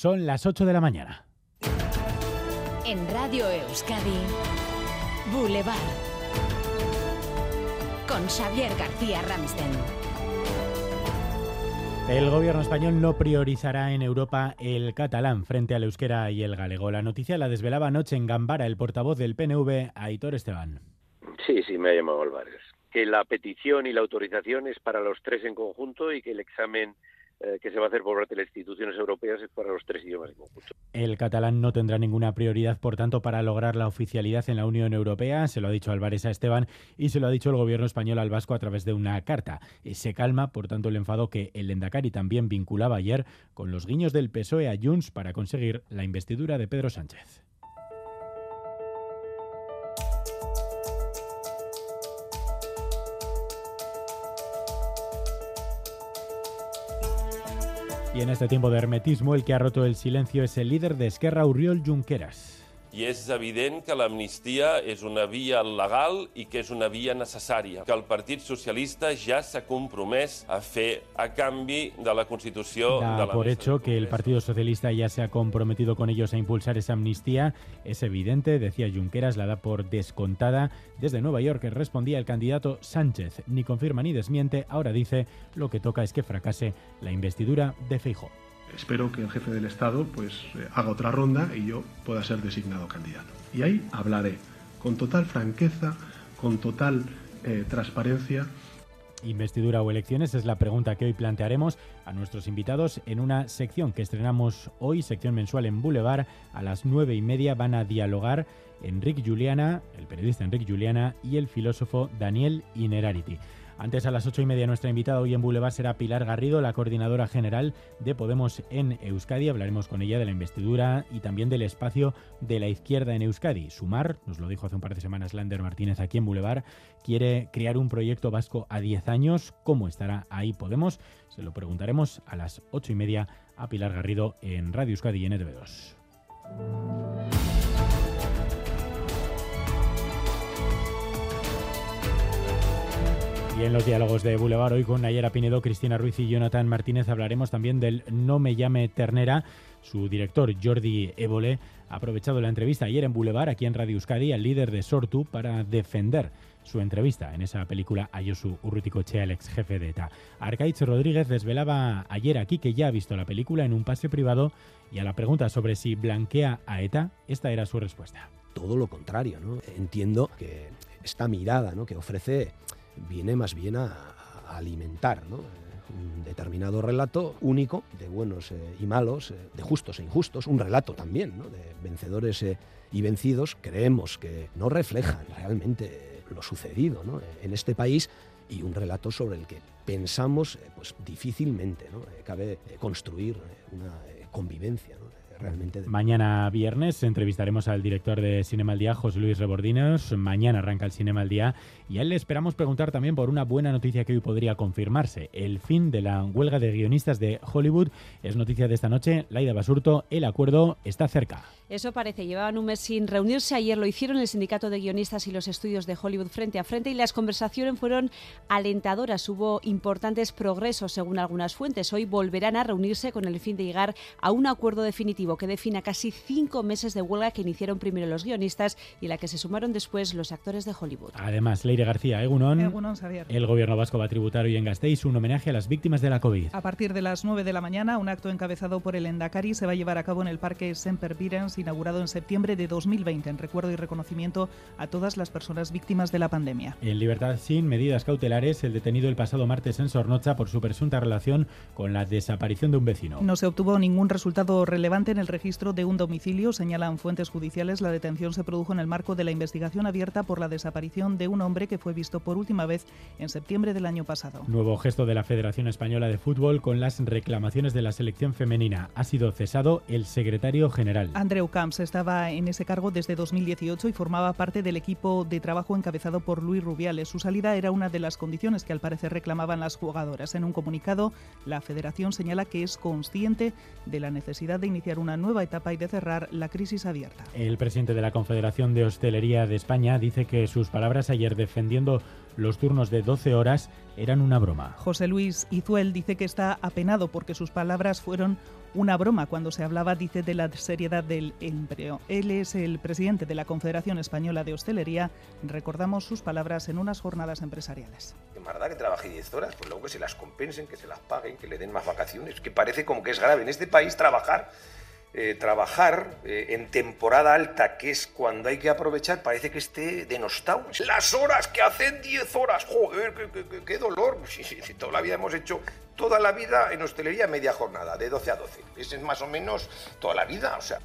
Son las 8 de la mañana. En Radio Euskadi, Boulevard. Con Xavier García Ramsten. El gobierno español no priorizará en Europa el catalán frente al euskera y el galego. La noticia la desvelaba anoche en Gambara el portavoz del PNV, Aitor Esteban. Sí, sí, me ha llamado Álvarez. Que la petición y la autorización es para los tres en conjunto y que el examen que se va a hacer por parte de las instituciones europeas es para los tres idiomas en conjunto. El catalán no tendrá ninguna prioridad, por tanto, para lograr la oficialidad en la Unión Europea. Se lo ha dicho Álvarez a Esteban y se lo ha dicho el gobierno español al Vasco a través de una carta. Eh, se calma, por tanto, el enfado que el Endacari también vinculaba ayer con los guiños del PSOE a Junts para conseguir la investidura de Pedro Sánchez. Y en este tiempo de hermetismo, el que ha roto el silencio es el líder de Esquerra, Uriol Junqueras. I és evident que l'amnistia és una via legal i que és una via necessària, que el Partit Socialista ja s'ha compromès a fer a canvi de la Constitució Da de la por hecho que el. Partido Socialista ya se ha comprometido con ellos a impulsar esa amnistía. Es evidente, decía Junqueras, la da por descontada. Desde Nueva York respondía el candidato Sánchez. Ni confirma ni desmiente. Ahora dice lo que toca es que fracase la investidura de Feijóo. Espero que el jefe del Estado pues eh, haga otra ronda y yo pueda ser designado candidato. Y ahí hablaré con total franqueza, con total eh, transparencia Investidura o elecciones es la pregunta que hoy plantearemos a nuestros invitados en una sección que estrenamos hoy, sección mensual en Boulevard. A las nueve y media van a dialogar Enrique Juliana, el periodista Enrique Juliana y el filósofo Daniel Inerarity. Antes a las ocho y media nuestra invitada hoy en Boulevard será Pilar Garrido, la coordinadora general de Podemos en Euskadi. Hablaremos con ella de la investidura y también del espacio de la izquierda en Euskadi. Sumar, nos lo dijo hace un par de semanas Lander Martínez aquí en Boulevard, quiere crear un proyecto vasco a 10 años. ¿Cómo estará ahí Podemos? Se lo preguntaremos a las ocho y media a Pilar Garrido en Radio Euskadi y en ETV2. Y en los diálogos de Boulevard hoy con Nayera Pinedo, Cristina Ruiz y Jonathan Martínez hablaremos también del No me llame Ternera. Su director Jordi Évole ha aprovechado la entrevista ayer en Boulevard, aquí en Radio Euskadi, al líder de Sortu para defender su entrevista en esa película a Josu Urruticochea, el ex jefe de ETA. Arcaich Rodríguez desvelaba ayer aquí que ya ha visto la película en un pase privado y a la pregunta sobre si blanquea a ETA, esta era su respuesta. todo lo contrario, ¿no? Entiendo que esta mirada ¿no? que ofrece viene más bien a, alimentar un determinado relato único de buenos eh, y malos, eh, de justos e injustos, un relato también de vencedores eh, y vencidos, creemos que no reflejan realmente lo sucedido en este país y un relato sobre el que pensamos pues difícilmente ¿no? Cabe construir una convivencia. Realmente de- Mañana viernes entrevistaremos al director de Cinema al Día, José Luis Rebordinos. Mañana arranca el Cinema al Día y a él le esperamos preguntar también por una buena noticia que hoy podría confirmarse. El fin de la huelga de guionistas de Hollywood es noticia de esta noche. Laida Basurto, el acuerdo está cerca. Eso parece, llevaban un mes sin reunirse. Ayer lo hicieron el Sindicato de Guionistas y los Estudios de Hollywood frente a frente y las conversaciones fueron alentadoras. Hubo importantes progresos según algunas fuentes. Hoy volverán a reunirse con el fin de llegar a un acuerdo definitivo que defina casi cinco meses de huelga que iniciaron primero los guionistas y la que se sumaron después los actores de Hollywood. Además, Leire García, Egunon, Egunon, el gobierno vasco va a tributar hoy en Gasteiz un homenaje a las víctimas de la COVID. A partir de las 9 de la mañana, un acto encabezado por el Endacari se va a llevar a cabo en el Parque Semper Virens, inaugurado en septiembre de 2020, en recuerdo y reconocimiento a todas las personas víctimas de la pandemia. En libertad sin medidas cautelares, el detenido el pasado martes en Sornocha por su presunta relación con la desaparición de un vecino. No se obtuvo ningún resultado relevante en el registro de un domicilio, señalan fuentes judiciales. La detención se produjo en el marco de la investigación abierta por la desaparición de un hombre que fue visto por última vez en septiembre del año pasado. Nuevo gesto de la Federación Española de Fútbol con las reclamaciones de la selección femenina. Ha sido cesado el secretario general. Andreu Camps estaba en ese cargo desde 2018 y formaba parte del equipo de trabajo encabezado por Luis Rubiales. Su salida era una de las condiciones que al parecer reclamaban las jugadoras. En un comunicado, la federación señala que es consciente de la necesidad de iniciar una nueva etapa y de cerrar la crisis abierta. El presidente de la Confederación de Hostelería de España dice que sus palabras ayer defendiendo los turnos de 12 horas eran una broma. José Luis Izuel dice que está apenado porque sus palabras fueron una broma cuando se hablaba, dice, de la seriedad del empleo. Él es el presidente de la Confederación Española de Hostelería. Recordamos sus palabras en unas jornadas empresariales. Que más que trabaje 10 horas, pues luego que se las compensen, que se las paguen, que le den más vacaciones. Que parece como que es grave en este país trabajar eh, trabajar eh, en temporada alta, que es cuando hay que aprovechar, parece que esté denostado. Las horas que hacen 10 horas, joder, qué, dolor. Si, si, toda la vida hemos hecho, toda la vida en hostelería media jornada, de 12 a 12. Ese es más o menos toda la vida, o sea.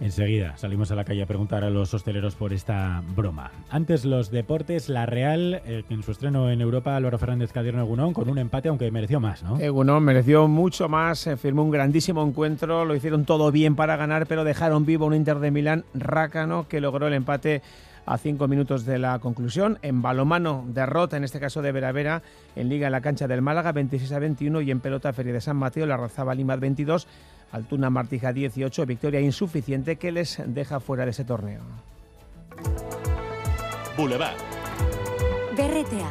Enseguida salimos a la calle a preguntar a los hosteleros por esta broma. Antes los deportes, la Real, eh, en su estreno en Europa, Álvaro Fernández Cadierno Egunón, con un empate, aunque mereció más, ¿no? Egunón mereció mucho más, eh, firmó un grandísimo encuentro, lo hicieron todo bien para ganar, pero dejaron vivo un Inter de Milán rácano que logró el empate a cinco minutos de la conclusión. En balomano, derrota, en este caso de Vera Vera, en Liga en la cancha del Málaga, 26 a 21, y en pelota Feria de San Mateo, la Razaba Lima 22, Altuna Martija 18, victoria insuficiente que les deja fuera de ese torneo. Boulevard. BRTA,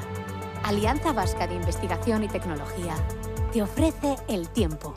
Alianza Vasca de Investigación y Tecnología, te ofrece el tiempo.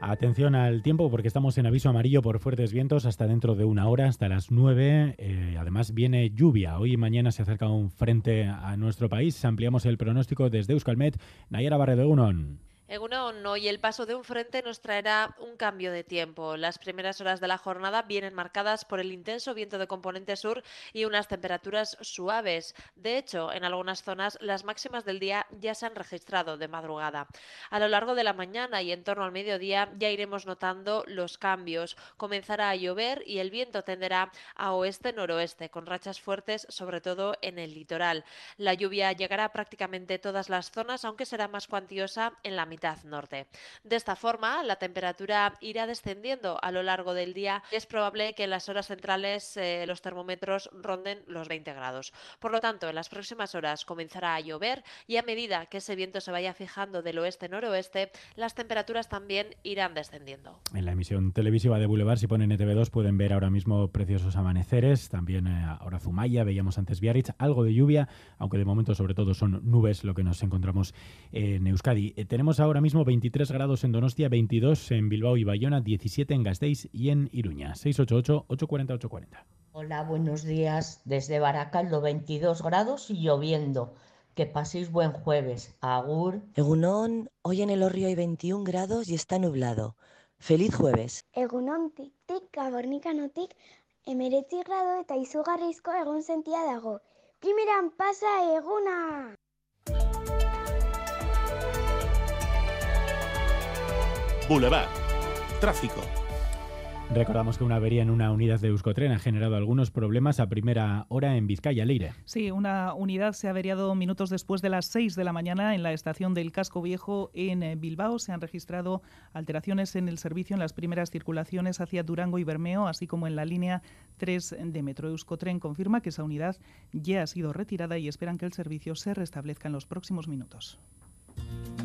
Atención al tiempo porque estamos en aviso amarillo por fuertes vientos hasta dentro de una hora, hasta las 9. Eh, además viene lluvia. Hoy y mañana se acerca un frente a nuestro país. Ampliamos el pronóstico desde Euskalmet. Nayara Barredo Unon. Egunon, hoy el paso de un frente nos traerá un cambio de tiempo. Las primeras horas de la jornada vienen marcadas por el intenso viento de componente sur y unas temperaturas suaves. De hecho, en algunas zonas las máximas del día ya se han registrado de madrugada. A lo largo de la mañana y en torno al mediodía ya iremos notando los cambios. Comenzará a llover y el viento tenderá a oeste-noroeste, con rachas fuertes, sobre todo en el litoral. La lluvia llegará a prácticamente todas las zonas, aunque será más cuantiosa en la mitad norte. De esta forma, la temperatura irá descendiendo a lo largo del día y es probable que en las horas centrales eh, los termómetros ronden los 20 grados. Por lo tanto, en las próximas horas comenzará a llover y a medida que ese viento se vaya fijando del oeste-noroeste, las temperaturas también irán descendiendo. En la emisión televisiva de Boulevard, si ponen ETV2, pueden ver ahora mismo preciosos amaneceres. También eh, ahora Zumaya, veíamos antes Biarritz, algo de lluvia, aunque de momento sobre todo son nubes lo que nos encontramos en Euskadi. Eh, tenemos ahora ahora mismo 23 grados en Donostia, 22 en Bilbao y Bayona, 17 en Gasteiz y en Iruña. 688-840-840. Hola, buenos días. Desde Baracaldo, 22 grados y lloviendo. Que paséis buen jueves. Agur. Egunón, hoy en el Orrio hay 21 grados y está nublado. Feliz jueves. Egunon tik-tik, gabornikanotik, emeretzi grado eta izugarrizko egun sentia dago. Primeran pasa eguna! Boulevard. Tráfico. Recordamos que una avería en una unidad de Euskotren ha generado algunos problemas a primera hora en Vizcaya, Leire. Sí, una unidad se ha averiado minutos después de las 6 de la mañana en la estación del Casco Viejo en eh, Bilbao. Se han registrado alteraciones en el servicio en las primeras circulaciones hacia Durango y Bermeo, así como en la línea 3 de Metro. Euskotren confirma que esa unidad ya ha sido retirada y esperan que el servicio se restablezca en los próximos minutos.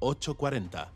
840.